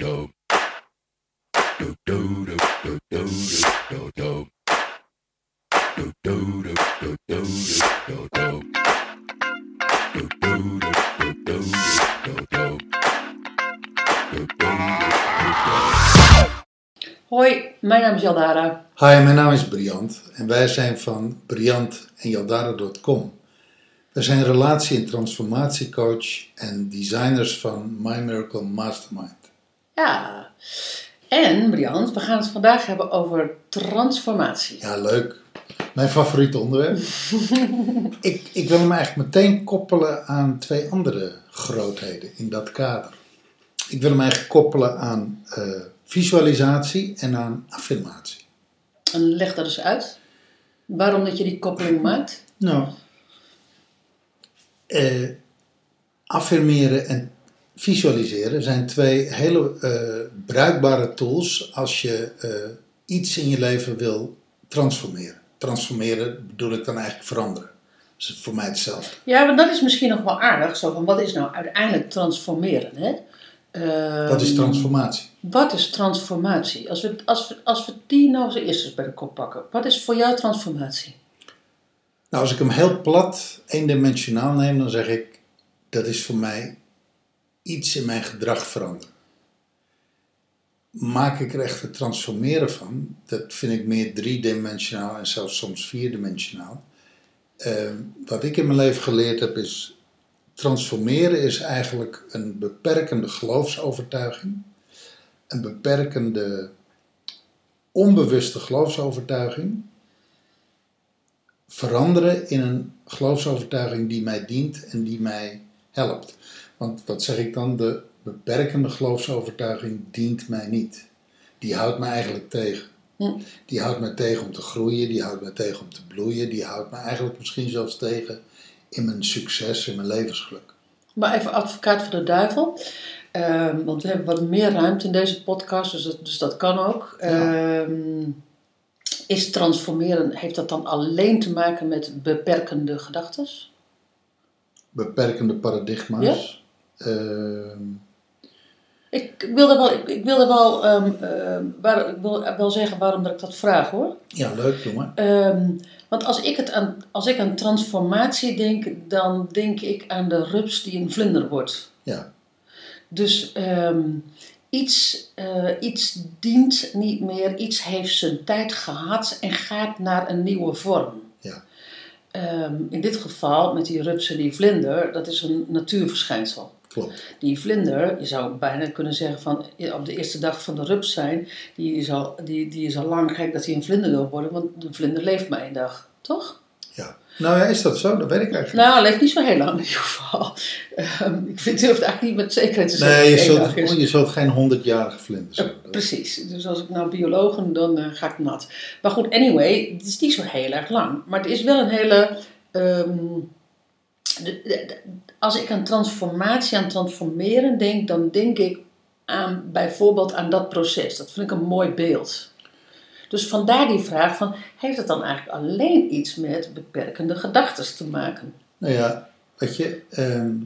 Hoi, mijn naam is Jaldara. Hi, mijn naam is Briant en wij zijn van Briant en Jaldara.com. We zijn relatie- en transformatiecoach en designers van My Miracle Mastermind. Ja, en Briant, we gaan het vandaag hebben over transformatie. Ja, leuk. Mijn favoriete onderwerp. ik, ik wil hem eigenlijk meteen koppelen aan twee andere grootheden in dat kader. Ik wil hem eigenlijk koppelen aan eh, visualisatie en aan affirmatie. En leg dat eens uit. Waarom dat je die koppeling maakt? Nou, eh, affirmeren en visualiseren zijn twee hele eh, bruikbare tools als je eh, iets in je leven wil transformeren. Transformeren bedoel ik dan eigenlijk veranderen. Dat is voor mij hetzelfde. Ja, maar dat is misschien nog wel aardig. Zo van, wat is nou uiteindelijk transformeren? Hè? Ehm, Wat is transformatie? Wat is transformatie? Als we, als, we, als we die nou als eerste bij de kop pakken. Wat is voor jou transformatie? Nou, als ik hem heel plat, eendimensionaal neem, dan zeg ik dat is voor mij iets in mijn gedrag veranderen. Maak ik er echt het transformeren van, dat vind ik meer driedimensionaal en zelfs soms vierdimensionaal. Eh, wat ik in mijn leven geleerd heb is, transformeren is eigenlijk een beperkende geloofsovertuiging, een beperkende onbewuste geloofsovertuiging, veranderen in een geloofsovertuiging die mij dient en die mij helpt. Want wat zeg ik dan? De beperkende geloofsovertuiging dient mij niet. Die houdt mij eigenlijk tegen. Die houdt mij tegen om te groeien, die houdt mij tegen om te bloeien, die houdt mij eigenlijk misschien zelfs tegen in mijn succes, in mijn levensgeluk. Maar even advocaat voor de duivel. Ehm, want we hebben wat meer ruimte in deze podcast, dus dat, dus dat kan ook. Ja. Ehm, is transformeren, heeft dat dan alleen te maken met beperkende gedachten? Beperkende paradigma's. Ik wilde wel, ik, ik wilde wel, waar, ik wil wel zeggen waarom dat ik dat vraag hoor. ja, leuk jongen. Ehm, want als ik, het aan, als ik aan transformatie denk, dan denk ik aan de rups die een vlinder wordt. Ja, Dus ehm, iets, eh, iets dient niet meer, iets heeft zijn tijd gehad en gaat naar een nieuwe vorm. ja, Ehm, in dit geval met die rups en die vlinder, dat is een natuurverschijnsel. Klopt. Die vlinder, je zou bijna kunnen zeggen van eh, op de eerste dag van de rups zijn, die is al, die, die is al lang gek dat hij een vlinder wil worden, want de vlinder leeft maar één dag, toch? Ja. Nou ja, is dat zo? Dat weet ik eigenlijk niet. Nou, hij leeft niet zo heel lang in ieder geval. Ehm, ik vind, durf het eigenlijk niet met zekerheid te zeggen Nee, je het is. zult, je zult geen honderdjarige vlinder zijn. Ja, precies. Dus als ik nou biologen, dan eh, ga ik nat. Maar goed, anyway, het is niet zo heel erg lang. Maar het is wel een hele. ehm, als ik aan transformatie, aan transformeren denk, dan denk ik aan bijvoorbeeld aan dat proces. Dat vind ik een mooi beeld. Dus vandaar die vraag van, heeft het dan eigenlijk alleen iets met beperkende gedachten te maken? Nou ja, weet je, ehm,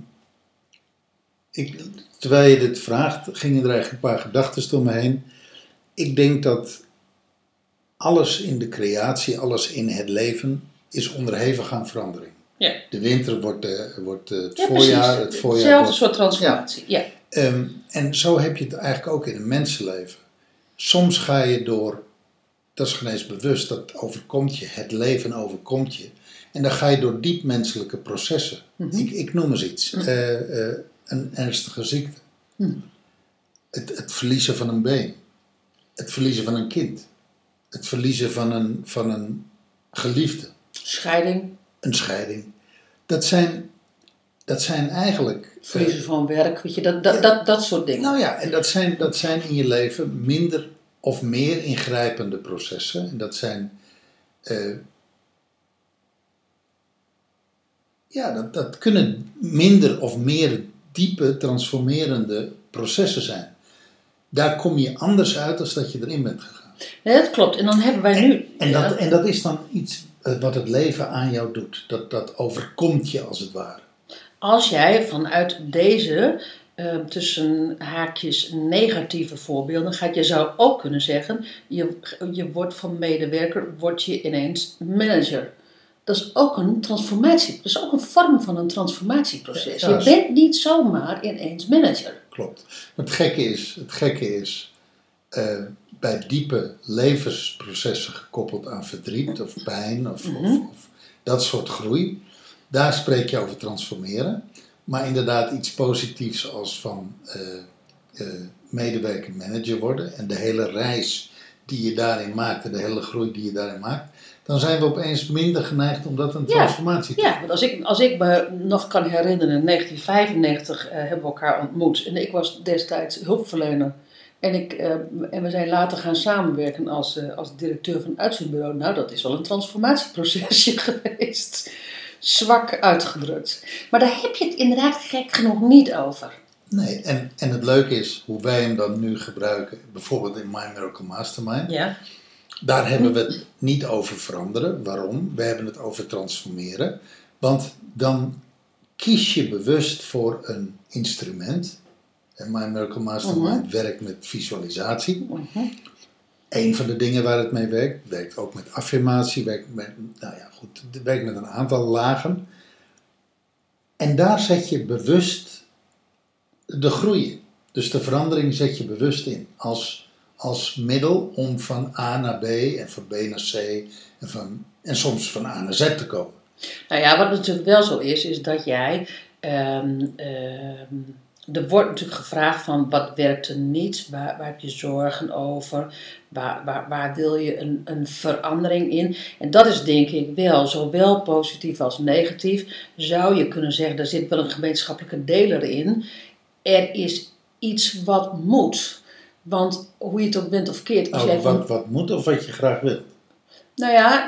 ik, terwijl je dit vraagt, gingen er eigenlijk een paar gedachten door me heen. Ik denk dat alles in de creatie, alles in het leven, is onderhevig aan verandering. Ja. De winter wordt, eh, wordt eh, het Ja, voorjaar, precies. het voorjaar Hetzelfde wordt... soort transformatie, ja. Ehm, en zo heb je het eigenlijk ook in een mensenleven. Soms ga je door, dat is geen eens bewust, dat overkomt je, het leven overkomt je. En dan ga je door diep menselijke processen. Mhm. ik, ik noem eens iets. Eh, eh, een ernstige ziekte. Mhm. Het, het verliezen van een been. Het verliezen van een kind. Het verliezen van een, van een geliefde. Scheiding, Een scheiding. Dat zijn, dat zijn eigenlijk... eh, verliezen van werk, weet je, dat, dat, dat, dat soort dingen. Nou ja, en dat zijn, dat zijn in je leven minder of meer ingrijpende processen. En dat zijn. eh, ja, dat, dat kunnen minder of meer diepe, transformerende processen zijn. Daar kom je anders uit dan dat je erin bent gegaan. Nee, dat klopt. En dan hebben wij nu... En ja, dat, en dat is dan iets wat het leven aan jou doet. Dat, dat overkomt je als het ware. Als jij vanuit deze eh, tussen haakjes negatieve voorbeelden gaat. Je zou ook kunnen zeggen, je, je wordt van medewerker, word je ineens manager. Dat is ook een transformatie. Dat is ook een vorm van een transformatieproces. Ja, je bent niet zomaar ineens manager. Klopt. Maar het gekke is, het gekke is eh, bij diepe levensprocessen gekoppeld aan verdriet of pijn of, Mhm. of, of dat soort groei, daar spreek je over transformeren. Maar inderdaad iets positiefs als van eh, medewerker manager worden en de hele reis die je daarin maakt en de hele groei die je daarin maakt, dan zijn we opeens minder geneigd om dat een Ja. transformatie te Ja, want als ik, als ik me nog kan herinneren, in 1995 eh, hebben we elkaar ontmoet. En ik was destijds hulpverlener. En, ik, eh, en we zijn later gaan samenwerken als, eh, als directeur van het uitzendbureau. Nou, dat is wel een transformatieprocesje geweest. Zwak uitgedrukt. Maar daar heb je het inderdaad gek genoeg niet over. Nee, en, en het leuke is hoe wij hem dan nu gebruiken, bijvoorbeeld in My Miracle Mastermind. Ja, Daar hebben we het niet over veranderen. Waarom? We hebben het over transformeren. Want dan kies je bewust voor een instrument. En My Miracle Mastermind werkt met visualisatie. Mhm. Een van de dingen waar het mee werkt, werkt ook met affirmatie, werkt met, nou ja, goed, het werkt met een aantal lagen. En daar zet je bewust de groei in. Dus de verandering zet je bewust in als, als middel om van A naar B en van B naar C en, van, en soms van A naar Z te komen. Nou ja, wat natuurlijk wel zo is, is dat jij. ehm, ehm, er wordt natuurlijk gevraagd van wat werkt er niet, waar, waar heb je zorgen over, waar, waar, waar wil je een, een verandering in. En dat is denk ik wel, zowel positief als negatief, zou je kunnen zeggen, er zit wel een gemeenschappelijke deler in. Er is iets wat moet. Want hoe je het ook bent of keert, als jij van wat, wat moet of wat je graag wilt. Nou ja,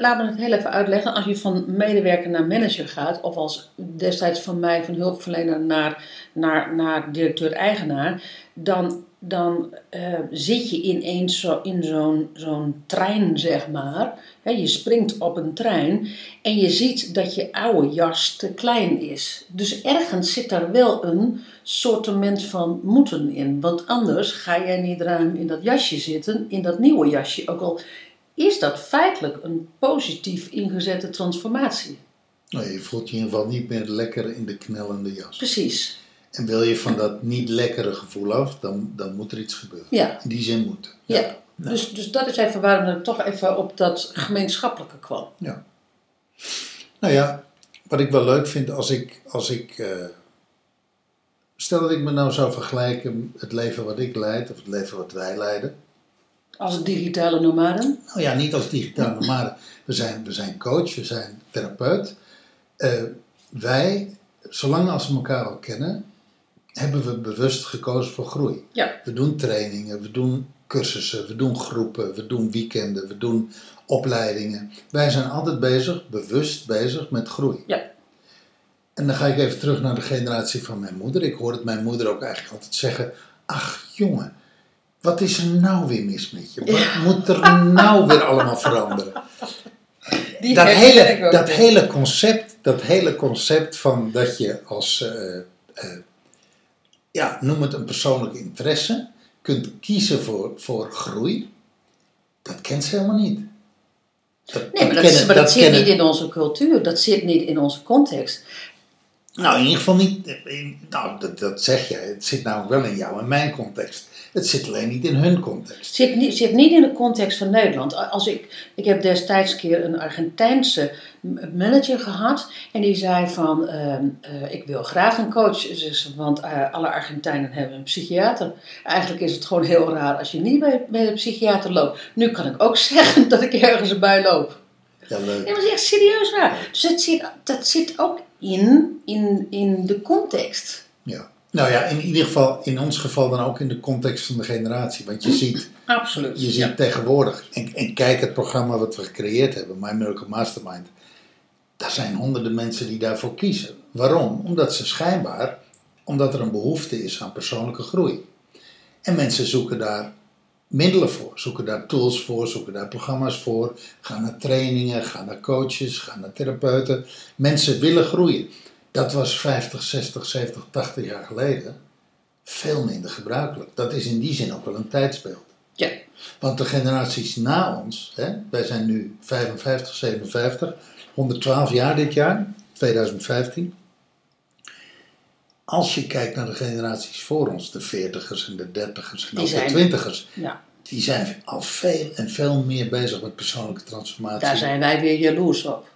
laat me het heel even uitleggen. Als je van medewerker naar manager gaat, of als destijds van mij van hulpverlener naar, naar, naar directeur-eigenaar, dan, dan eh, zit je ineens zo, in zo'n zo'n trein, zeg maar. Hè, je springt op een trein en je ziet dat je oude jas te klein is. Dus ergens zit daar wel een sortiment van moeten in. Want anders ga jij niet ruim in dat jasje zitten, in dat nieuwe jasje. Ook al is dat feitelijk een positief ingezette transformatie. Nou, je voelt je in ieder geval niet meer lekker in de knellende jas. Precies. En wil je van dat niet lekkere gevoel af, dan, dan moet er iets gebeuren. Ja. In die zin moet. Ja. Dus, dus dat is even waarom ik toch even op dat gemeenschappelijke kwam. Ja. Nou ja, wat ik wel leuk vind als ik, als ik eh, stel dat ik me nou zou vergelijken het leven wat ik leid of het leven wat wij leiden. Als digitale nomaden. Nou ja, niet als digitale nomaden. We zijn, we zijn coach, we zijn therapeut. Eh, wij, zolang als we elkaar al kennen, hebben we bewust gekozen voor groei. Ja. We doen trainingen, we doen cursussen, we doen groepen, we doen weekenden, we doen opleidingen. Wij zijn altijd bezig, bewust bezig met groei. Ja. En dan ga ik even terug naar de generatie van mijn moeder. Ik hoorde mijn moeder ook eigenlijk altijd zeggen: Ach jongen, wat is er nou weer mis met je? Wat moet er nou weer allemaal veranderen? Die Dat hele, dat hele concept, dat hele concept van dat je als, eh, eh, ja, noem het een persoonlijke interesse, kunt kiezen voor, voor groei, dat kent ze helemaal niet. Dat, Nee, maar dat, kennen- maar dat zit niet in onze cultuur. Dat zit niet in onze context. Nou, in ieder geval niet. in- Nou, dat, dat zeg je. Het zit namelijk wel in jou en mijn context. Het zit alleen niet in hun context. Zit niet, zit niet in de context van Nederland. Als ik, ik heb destijds een keer een Argentijnse manager gehad. En die zei van, ehm, eh, ik wil graag een coach. Zei, Want eh, alle Argentijnen hebben een psychiater. Eigenlijk is het gewoon heel raar als je niet bij, bij de psychiater loopt. Nu kan ik ook zeggen dat ik ergens bij loop. Ja, leuk. Dat is echt serieus waar. Dus het zit, dat zit ook in, in, in de context. Ja. Nou ja, in ieder geval, in ons geval dan ook in de context van de generatie. Want je ziet, Absoluut. je ziet tegenwoordig, en, en kijk het programma wat we gecreëerd hebben, My Miracle Mastermind. Daar zijn honderden mensen die daarvoor kiezen. Waarom? Omdat ze schijnbaar, omdat er een behoefte is aan persoonlijke groei. En mensen zoeken daar middelen voor, zoeken daar tools voor, zoeken daar programma's voor, gaan naar trainingen, gaan naar coaches, gaan naar therapeuten. Mensen willen groeien. Dat was 50, 60, 70, 80 jaar geleden veel minder gebruikelijk. Dat is in die zin ook wel een tijdsbeeld. Ja. Want de generaties na ons, hè, wij zijn nu 55, 57, 112 jaar dit jaar, 2015. Als je kijkt naar de generaties voor ons, de 40ers en de 30ers en Die ook zijn- de 20ers, Ja, die zijn al veel en veel meer bezig met persoonlijke transformatie. daar zijn wij weer jaloers op.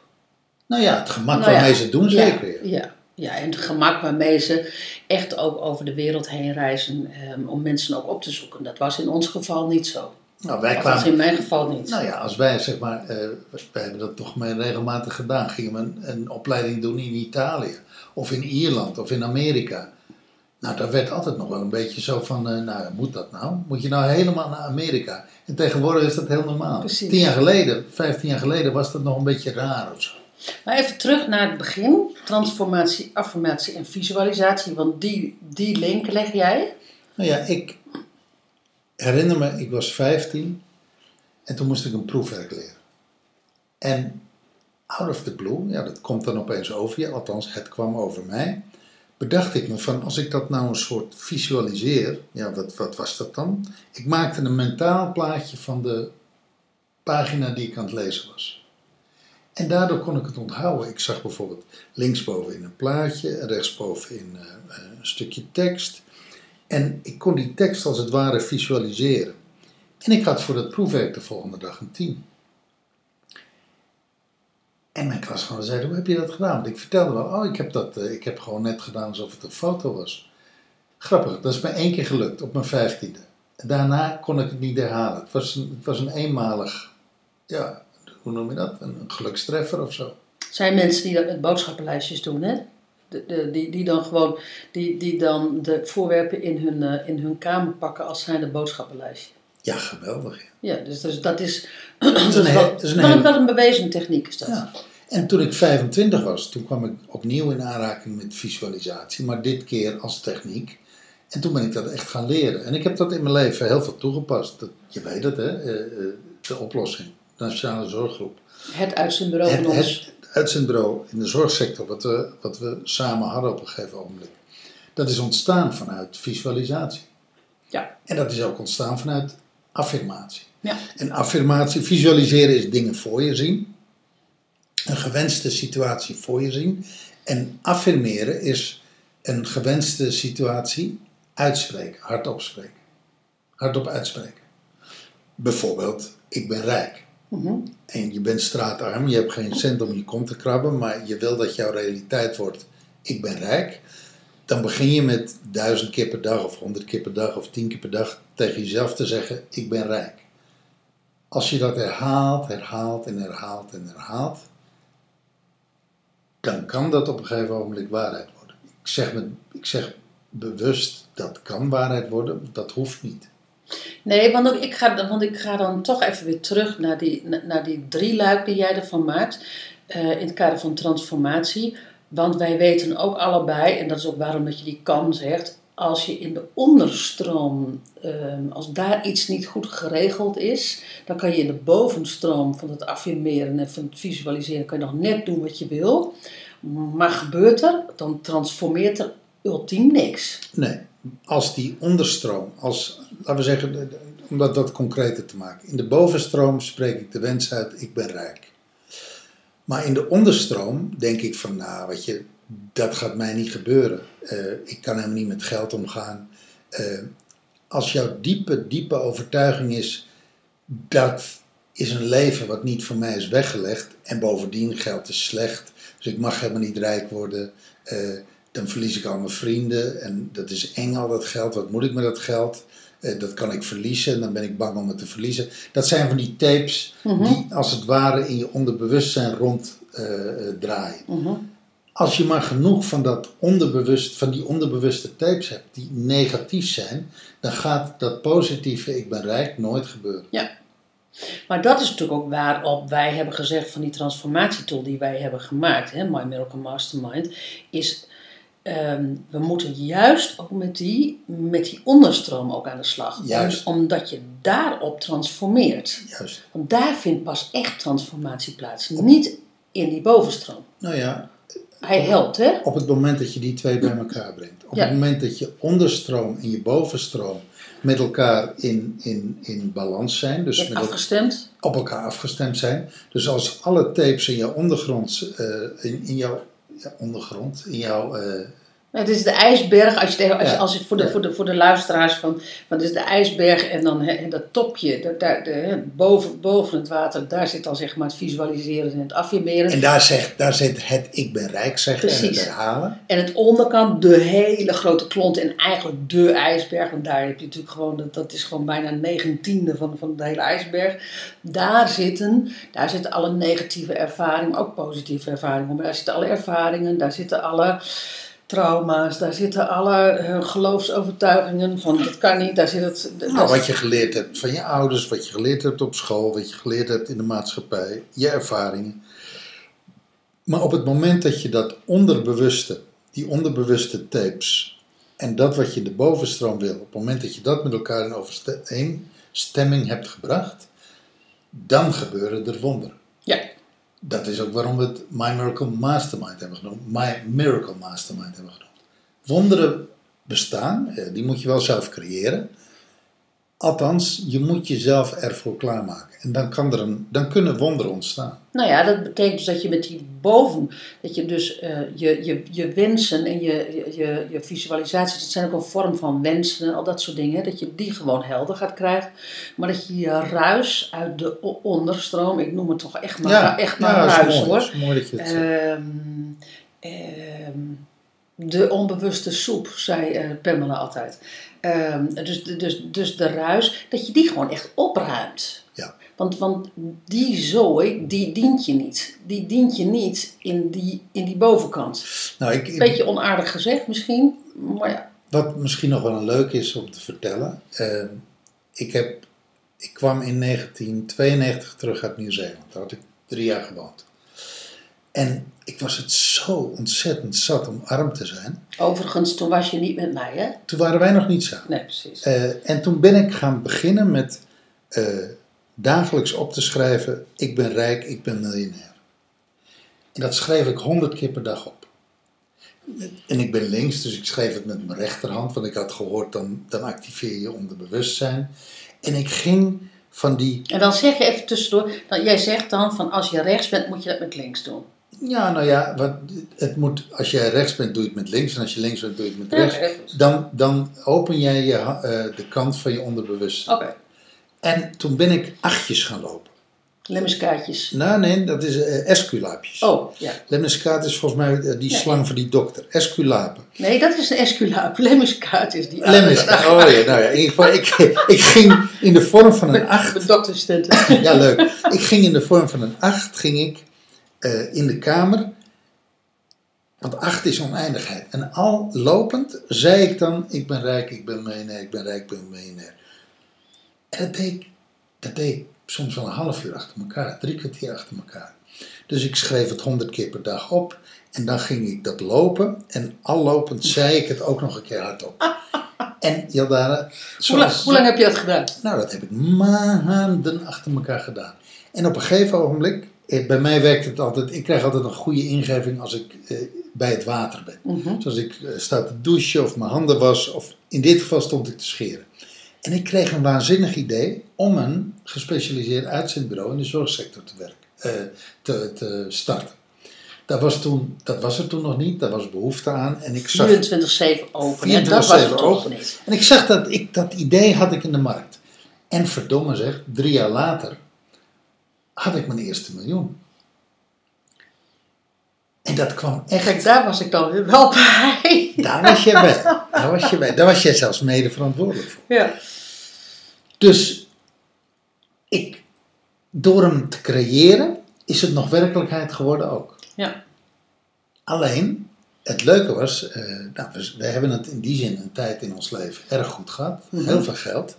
Nou ja, het gemak Nou ja, waarmee ze het doen, zeker. Ja. Ja, ja, en het gemak waarmee ze echt ook over de wereld heen reizen ehm, om mensen ook op te zoeken. Dat was in ons geval niet zo. Nou, wij Dat was in mijn geval niet. nou ja, als wij zeg maar, eh, wij hebben dat toch maar regelmatig gedaan. Gingen we een, een opleiding doen in Italië, of in Ierland, of in Amerika. Nou, daar werd altijd nog wel een beetje zo van, eh, nou, moet dat nou? Moet je nou helemaal naar Amerika? En tegenwoordig is dat heel normaal. Precies. Tien jaar geleden, vijftien jaar geleden, was dat nog een beetje raar of zo. Maar even terug naar het begin. Transformatie, affirmatie en visualisatie. Want die, die link leg jij. Nou ja, ik herinner me, ik was 15 en toen moest ik een proefwerk leren. En out of the blue, ja, dat komt dan opeens over je, althans het kwam over mij, bedacht ik me van als ik dat nou een soort visualiseer, ja, wat, wat was dat dan? Ik maakte een mentaal plaatje van de pagina die ik aan het lezen was. En daardoor kon ik het onthouden. Ik zag bijvoorbeeld linksboven in een plaatje, en rechtsboven in eh, een stukje tekst. En ik kon die tekst als het ware visualiseren. En ik had voor dat proefwerk de volgende dag een 10. En mijn klasgenoten zeiden, hoe heb je dat gedaan? Want ik vertelde wel, oh, ik heb dat eh, ik heb gewoon net gedaan alsof het een foto was. Grappig, dat is me één keer gelukt, op mijn vijftiende. Daarna kon ik het niet herhalen. Het was een, het was een eenmalig, ja, hoe noem je dat? Een, een gelukstreffer of zo. Zijn mensen die dat met boodschappenlijstjes doen, hè? De, de, die, die dan gewoon die, die dan de voorwerpen in hun, eh, in hun kamer pakken als zijn de boodschappenlijstje. Ja, geweldig. Ja. Ja, dus, dus dat is, Dat is een, wel, is een wel, hele- wel een bewezen techniek is dat. Ja. En toen ik 25 was, toen kwam ik opnieuw in aanraking met visualisatie, maar dit keer als techniek. En toen ben ik dat echt gaan leren. En ik heb dat in mijn leven heel veel toegepast. Dat, je weet het, hè? eh, eh, de oplossing, Nationale Zorggroep. Het uitzendbureau Het, van ons. het uitzendbureau in de zorgsector, wat we, wat we samen hadden op een gegeven ogenblik, dat is ontstaan vanuit visualisatie. Ja. En dat is ook ontstaan vanuit affirmatie. Ja. En affirmatie, visualiseren is dingen voor je zien. Een gewenste situatie voor je zien. En affirmeren is een gewenste situatie uitspreken, hardop spreken. Hardop uitspreken. Bijvoorbeeld, ik ben rijk. Mhm. En je bent straatarm, je hebt geen cent om je kont te krabben, maar je wil dat jouw realiteit wordt, ik ben rijk. Dan begin je met duizend keer per dag of honderd keer per dag of tien keer per dag tegen jezelf te zeggen, ik ben rijk. Als je dat herhaalt, herhaalt en herhaalt en herhaalt, dan kan dat op een gegeven ogenblik waarheid worden. Ik zeg, met, ik zeg bewust, dat kan waarheid worden, dat hoeft niet. Nee, want, ik ga, want ik ga dan toch even weer terug naar die, na- naar die drie luik die jij ervan maakt. eh, in het kader van transformatie. Want wij weten ook allebei, en dat is ook waarom dat je die kan zegt. Als je in de onderstroom, ehm, als daar iets niet goed geregeld is, dan kan je in de bovenstroom van het affirmeren en van het visualiseren, kan je nog net doen wat je wil. Maar gebeurt er, dan transformeert er ultiem niks. Nee, als die onderstroom, als, laten we zeggen, om dat wat concreter te maken. In de bovenstroom spreek ik de wens uit, ik ben rijk. Maar in de onderstroom denk ik van, nou, weet je, dat gaat mij niet gebeuren. Eh, ik kan helemaal niet met geld omgaan. Eh, als jouw diepe, diepe overtuiging is, dat is een leven wat niet voor mij is weggelegd. En bovendien geld is slecht, dus ik mag helemaal niet rijk worden. Eh, dan verlies ik al mijn vrienden en dat is eng al dat geld. Wat moet ik met dat geld? Eh, dat kan ik verliezen en dan ben ik bang om het te verliezen. Dat zijn van die tapes die als het ware in je onderbewustzijn rond eh, eh. Mhm. Als je maar genoeg van, dat onderbewust, van die onderbewuste tapes hebt die negatief zijn, dan gaat dat positieve ik ben rijk nooit gebeuren. Maar dat is natuurlijk ook waarop wij hebben gezegd van die transformatietool die wij hebben gemaakt, hè, My Miracle Mastermind, is ehm, we moeten juist ook met die, met die onderstroom ook aan de slag. Juist. omdat je daarop transformeert. Juist. Want daar vindt pas echt transformatie plaats, niet in die bovenstroom. Nou ja, Hij helpt, hè? Op het moment dat je die twee bij elkaar brengt. Op Ja. het moment dat je onderstroom en je bovenstroom met elkaar in, in, in balans zijn. Dus met afgestemd. op elkaar afgestemd zijn. Dus als alle tapes in jouw ondergrond, eh, in, in jouw ondergrond, in jouw... het is de ijsberg, als je, tegen, als je, als je voor, de, voor, de, voor de luisteraars van, van het is de ijsberg en dan hè, dat topje, daar, daar, de, boven, boven het water, daar zit dan zeg maar het visualiseren en het affirmeren. en daar, zegt, daar zit het ik ben rijk zeggen en het herhalen. En het onderkant, de hele grote klont en eigenlijk de ijsberg. Want daar heb je natuurlijk gewoon, dat, dat is gewoon bijna een negentiende van, van de hele ijsberg. Daar zitten, daar zitten alle negatieve ervaringen, ook positieve ervaringen. Maar daar zitten alle ervaringen, daar zitten alle trauma's, daar zitten alle eh, geloofsovertuigingen van dat kan niet. Daar zit het. dat Nou, wat je geleerd hebt van je ouders, wat je geleerd hebt op school, wat je geleerd hebt in de maatschappij, je ervaringen. Maar op het moment dat je dat onderbewuste, die onderbewuste tapes en dat wat je de bovenstroom wil, op het moment dat je dat met elkaar in overeenstemming hebt gebracht, dan gebeuren er wonderen. ja, Dat is ook waarom we het My Miracle Mastermind hebben genoemd. My Miracle Mastermind hebben genoemd. Wonderen bestaan, die moet je wel zelf creëren. Althans, je moet jezelf ervoor klaarmaken. En dan, kan er een, dan kunnen wonderen ontstaan. Nou ja, dat betekent dus dat je met die boven, dat je dus eh, je, je, je wensen en je, je, je visualisaties, dat zijn ook een vorm van wensen en al dat soort dingen, dat je die gewoon helder gaat krijgen. Maar dat je je ruis uit de onderstroom, ik noem het toch echt maar, echt maar ja, ruis mooi. hoor. Dat is mooi dat je het zegt. Ehm, ehm, de onbewuste soep, zei eh, Pamela altijd. Ehm, dus, de- dus, dus de ruis, dat je die gewoon echt opruimt. Ja. Want, want die zooi, die dient je niet. Die dient je niet in die, in die bovenkant. nou, ik, Beetje onaardig gezegd misschien, maar ja. Wat misschien nog wel een leuk is om te vertellen. eh, ik, heb, ik kwam in 1992 terug uit Nieuw-Zeeland. Daar had ik drie jaar gewoond. En ik was het zo ontzettend zat om arm te zijn. Overigens, toen was je niet met mij, hè? Toen waren wij nog niet samen. Nee, precies. Eh, en toen ben ik gaan beginnen met eh, dagelijks op te schrijven: Ik ben rijk, ik ben miljonair. En dat schreef ik honderd keer per dag op. En ik ben links, dus ik schreef het met mijn rechterhand, want ik had gehoord: dan, dan activeer je onderbewustzijn. En ik ging van die. En dan zeg je even tussendoor, dan, jij zegt dan van als je rechts bent, moet je dat met links doen. Ja, nou ja, wat, het moet, als jij rechts bent, doe je het met links. En als je links bent, doe je het met rechts. Dan, dan open jij je, eh, de kant van je onderbewustzijn. Oké, En toen ben ik achtjes gaan lopen. lemmiskaartjes. Nou, nee, dat is esculaapjes. Oh, ja. Lemniscaat is volgens mij eh, die slang van die dokter. Esculapen. Nee, dat is een esculaap. Lemmiskaart is die. Lemniscaat, oh ja, nou ja. In ieder geval, ik, ik ging in de vorm van een acht. Met dokterstenten. Ja, leuk. Ik ging in de vorm van een acht, ging ik eh, in de kamer. Want acht is oneindigheid. En al lopend zei ik dan, ik ben rijk, ik ben miljonair, ik ben rijk, ik ben miljonair. En dat deed, ik- dat deed ik soms wel een half uur achter elkaar, drie kwartier achter elkaar. Dus ik schreef het honderd keer per dag op. En dan ging ik dat lopen. En al lopend zei ik het ook nog een keer hardop. En Jaldara, zoals- hoe lang heb je dat gedaan? nou, dat heb ik maanden achter elkaar gedaan. En op een gegeven ogenblik, bij mij werkt het altijd, ik krijg altijd een goede ingeving als ik eh, bij het water ben. Mhm. Zoals ik eh, sta te douchen of mijn handen was, of in dit geval stond ik te scheren. En ik kreeg een waanzinnig idee om een gespecialiseerd uitzendbureau in de zorgsector te, werken, eh, te, te starten. Dat was, toen, dat was er toen nog niet, daar was behoefte aan. En ik zag 24-7 open. En dat was 24/7 het open. niet. En ik zag dat, ik, dat idee had ik in de markt. En verdomme zeg, drie jaar later had ik mijn eerste miljoen. En dat kwam echt, Kijk, daar was ik dan weer wel bij. daar was jij bij. Daar was je bij. Daar was jij zelfs mede verantwoordelijk voor. Ja. Dus ik, door hem te creëren, is het nog werkelijkheid geworden ook. Ja. Alleen, het leuke was, nou, we, we hebben het in die zin een tijd in ons leven erg goed gehad. Mhm. Heel veel geld.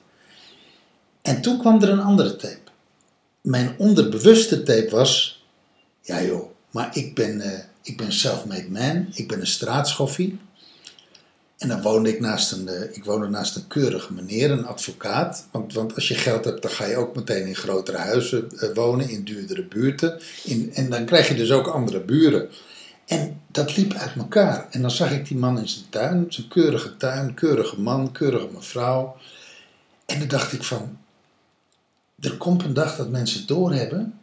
En toen kwam er een andere tape. Mijn onderbewuste tape was, ja joh, maar ik ben, eh, ik ben self-made man. Ik ben een straatschoffie. En dan woonde ik naast een, eh, ik woonde naast een keurige meneer, een advocaat. Want, want als je geld hebt, dan ga je ook meteen in grotere huizen eh, wonen, in duurdere buurten. In, en dan krijg je dus ook andere buren. En dat liep uit elkaar. En dan zag ik die man in zijn tuin, zijn keurige tuin, keurige man, keurige mevrouw. En dan dacht ik van, er komt een dag dat mensen doorhebben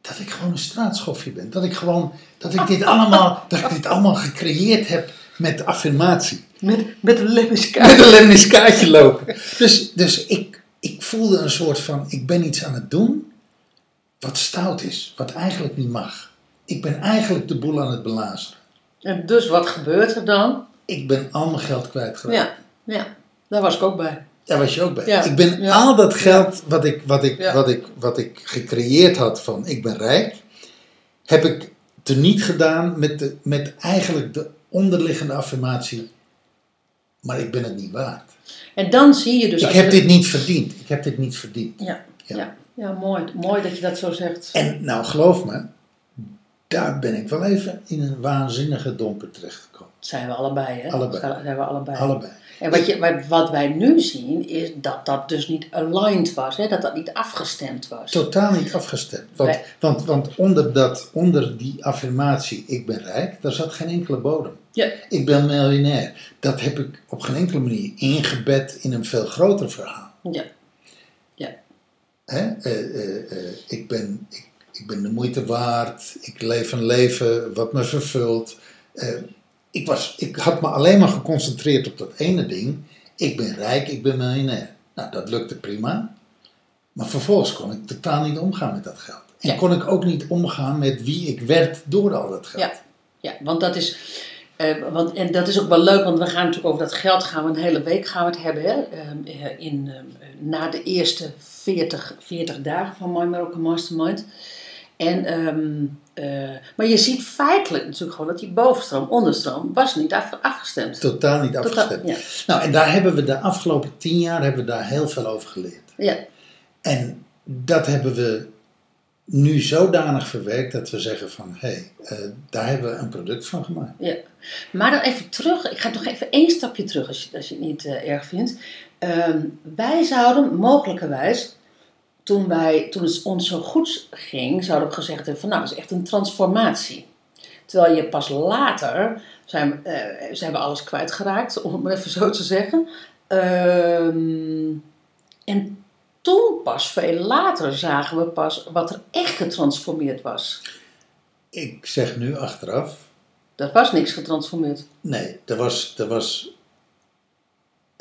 dat ik gewoon een straatschoffje ben. Dat ik gewoon, dat ik dit allemaal, dat ik dit allemaal gecreëerd heb met affirmatie. Met, met een lemmiskaart. Met een lemmiskaartje lopen. Dus, dus ik, ik voelde een soort van, ik ben iets aan het doen wat stout is, wat eigenlijk niet mag. Ik ben eigenlijk de boel aan het belazeren. En dus wat gebeurt er dan? Ik ben al mijn geld kwijtgeraakt. Ja, ja, daar was ik ook bij. Daar was je ook bij. Ja. Ik ben Ja. al dat geld wat ik, wat, ik, wat, ik, wat ik gecreëerd had van ik ben rijk, heb ik teniet gedaan met, de, met eigenlijk de onderliggende affirmatie, maar ik ben het niet waard. En dan zie je dus... ik heb je- dit niet verdiend. Ik heb dit niet verdiend. Ja, Ja. ja. ja, mooi. Mooi dat je dat zo zegt. En nou geloof me, daar ben ik wel even in een waanzinnige domper terechtgekomen. zijn we allebei, hè? Allebei. Zijn we allebei. Allebei. En wat, je, wat, wat wij nu zien, is dat dat dus niet aligned was, hè? dat dat niet afgestemd was. Totaal niet afgestemd. Want, want, want onder, dat, onder die affirmatie, ik ben rijk, daar zat geen enkele bodem. Ja, Ik ben miljonair. Dat heb ik op geen enkele manier ingebed in een veel groter verhaal. ja, ja, Hè? Eh, eh, eh, ik, ben, ik, ik ben de moeite waard. Ik leef een leven wat me vervult. Ik, was, ik had me alleen maar geconcentreerd op dat ene ding. Ik ben rijk, ik ben miljonair. Nou, dat lukte prima. Maar vervolgens kon ik totaal niet omgaan met dat geld. En Ja. kon ik ook niet omgaan met wie ik werd door al dat geld. ja, ja, want dat is... eh, want, en dat is ook wel leuk, want we gaan natuurlijk over dat geld gaan we een hele week gaan we het hebben. Hè? Ehm, eh, in, ehm, na de eerste 40, 40 dagen van My Miracle Mastermind. En, ehm, eh, maar je ziet feitelijk natuurlijk gewoon dat die bovenstroom, onderstroom, was niet af, afgestemd. Totaal niet Totaal- afgestemd. ja. Nou, en daar hebben we de afgelopen tien jaar hebben we daar heel veel over geleerd. Ja, En dat hebben we nu zodanig verwerkt dat we zeggen van, hé, hey, eh, daar hebben we een product van gemaakt. Ja, maar dan even terug. Ik ga nog even één stapje terug als je, als je het niet eh, erg vindt. Ehm, wij zouden mogelijkerwijs, toen, wij, toen het ons zo goed ging, zouden we gezegd hebben van nou, dat is echt een transformatie. Terwijl je pas later zijn, eh, zijn we alles kwijtgeraakt, om het maar even zo te zeggen. Ehm, en toen pas, veel later, zagen we pas wat er echt getransformeerd was. Ik zeg nu achteraf, Er was niks getransformeerd. nee, er was, er was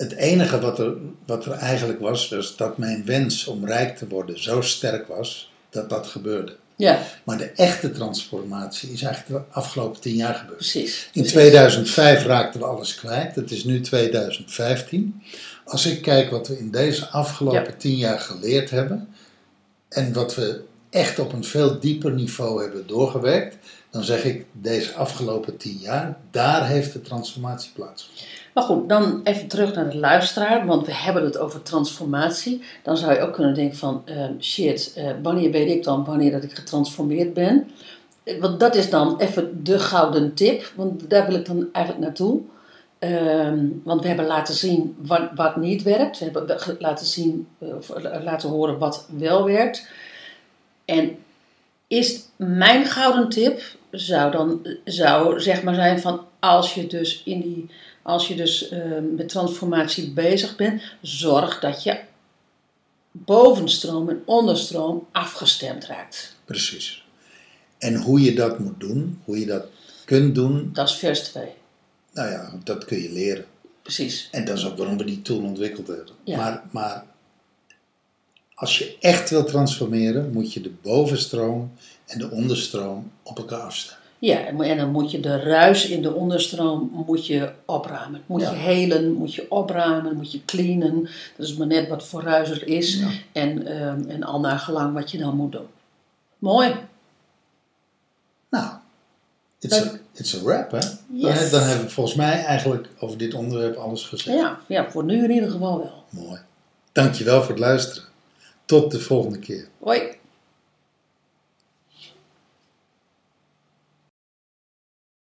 het enige wat er, wat er eigenlijk was, was dat mijn wens om rijk te worden zo sterk was, dat dat gebeurde. Ja, Maar de echte transformatie is eigenlijk de afgelopen tien jaar gebeurd. precies. In precies. 2005 raakten we alles kwijt. Het is nu 2015. Als ik kijk wat we in deze afgelopen Ja. tien jaar geleerd hebben. En wat we echt op een veel dieper niveau hebben doorgewerkt. Dan zeg ik, deze afgelopen tien jaar, daar heeft de transformatie plaatsgevonden. Maar goed, dan even terug naar de luisteraar, want we hebben het over transformatie. Dan zou je ook kunnen denken van, eh, shit, eh, wanneer weet ik dan wanneer dat ik getransformeerd ben? Eh, Want dat is dan even de gouden tip, want daar wil ik dan eigenlijk naartoe. Ehm, want we hebben laten zien wat, wat niet werkt. We hebben laten zien, eh, laten horen wat wel werkt. En is mijn gouden tip zou dan zou zeg maar zijn van als je dus in die als je dus eh, met transformatie bezig bent, zorg dat je bovenstroom en onderstroom afgestemd raakt. Precies. En hoe je dat moet doen, hoe je dat kunt doen, Dat is vers 2. nou ja, dat kun je leren. Precies. En dat is ook waarom we die tool ontwikkeld hebben. Ja. Maar, maar als je echt wil transformeren, moet je de bovenstroom en de onderstroom op elkaar afstemmen. Ja, en dan moet je de ruis in de onderstroom moet je opruimen. Moet Ja. je helen, moet je opruimen, moet je cleanen. Dat is maar net wat voor ruis er is. Ja. En, ehm, en al naar gelang wat je dan moet doen. Mooi. Nou, it's a, it's a wrap, hè? Dan, Yes. heb- dan hebben we volgens mij eigenlijk over dit onderwerp alles gezegd. Ja, ja, voor nu in ieder geval wel. Mooi. Dankjewel voor het luisteren. Tot de volgende keer. Hoi.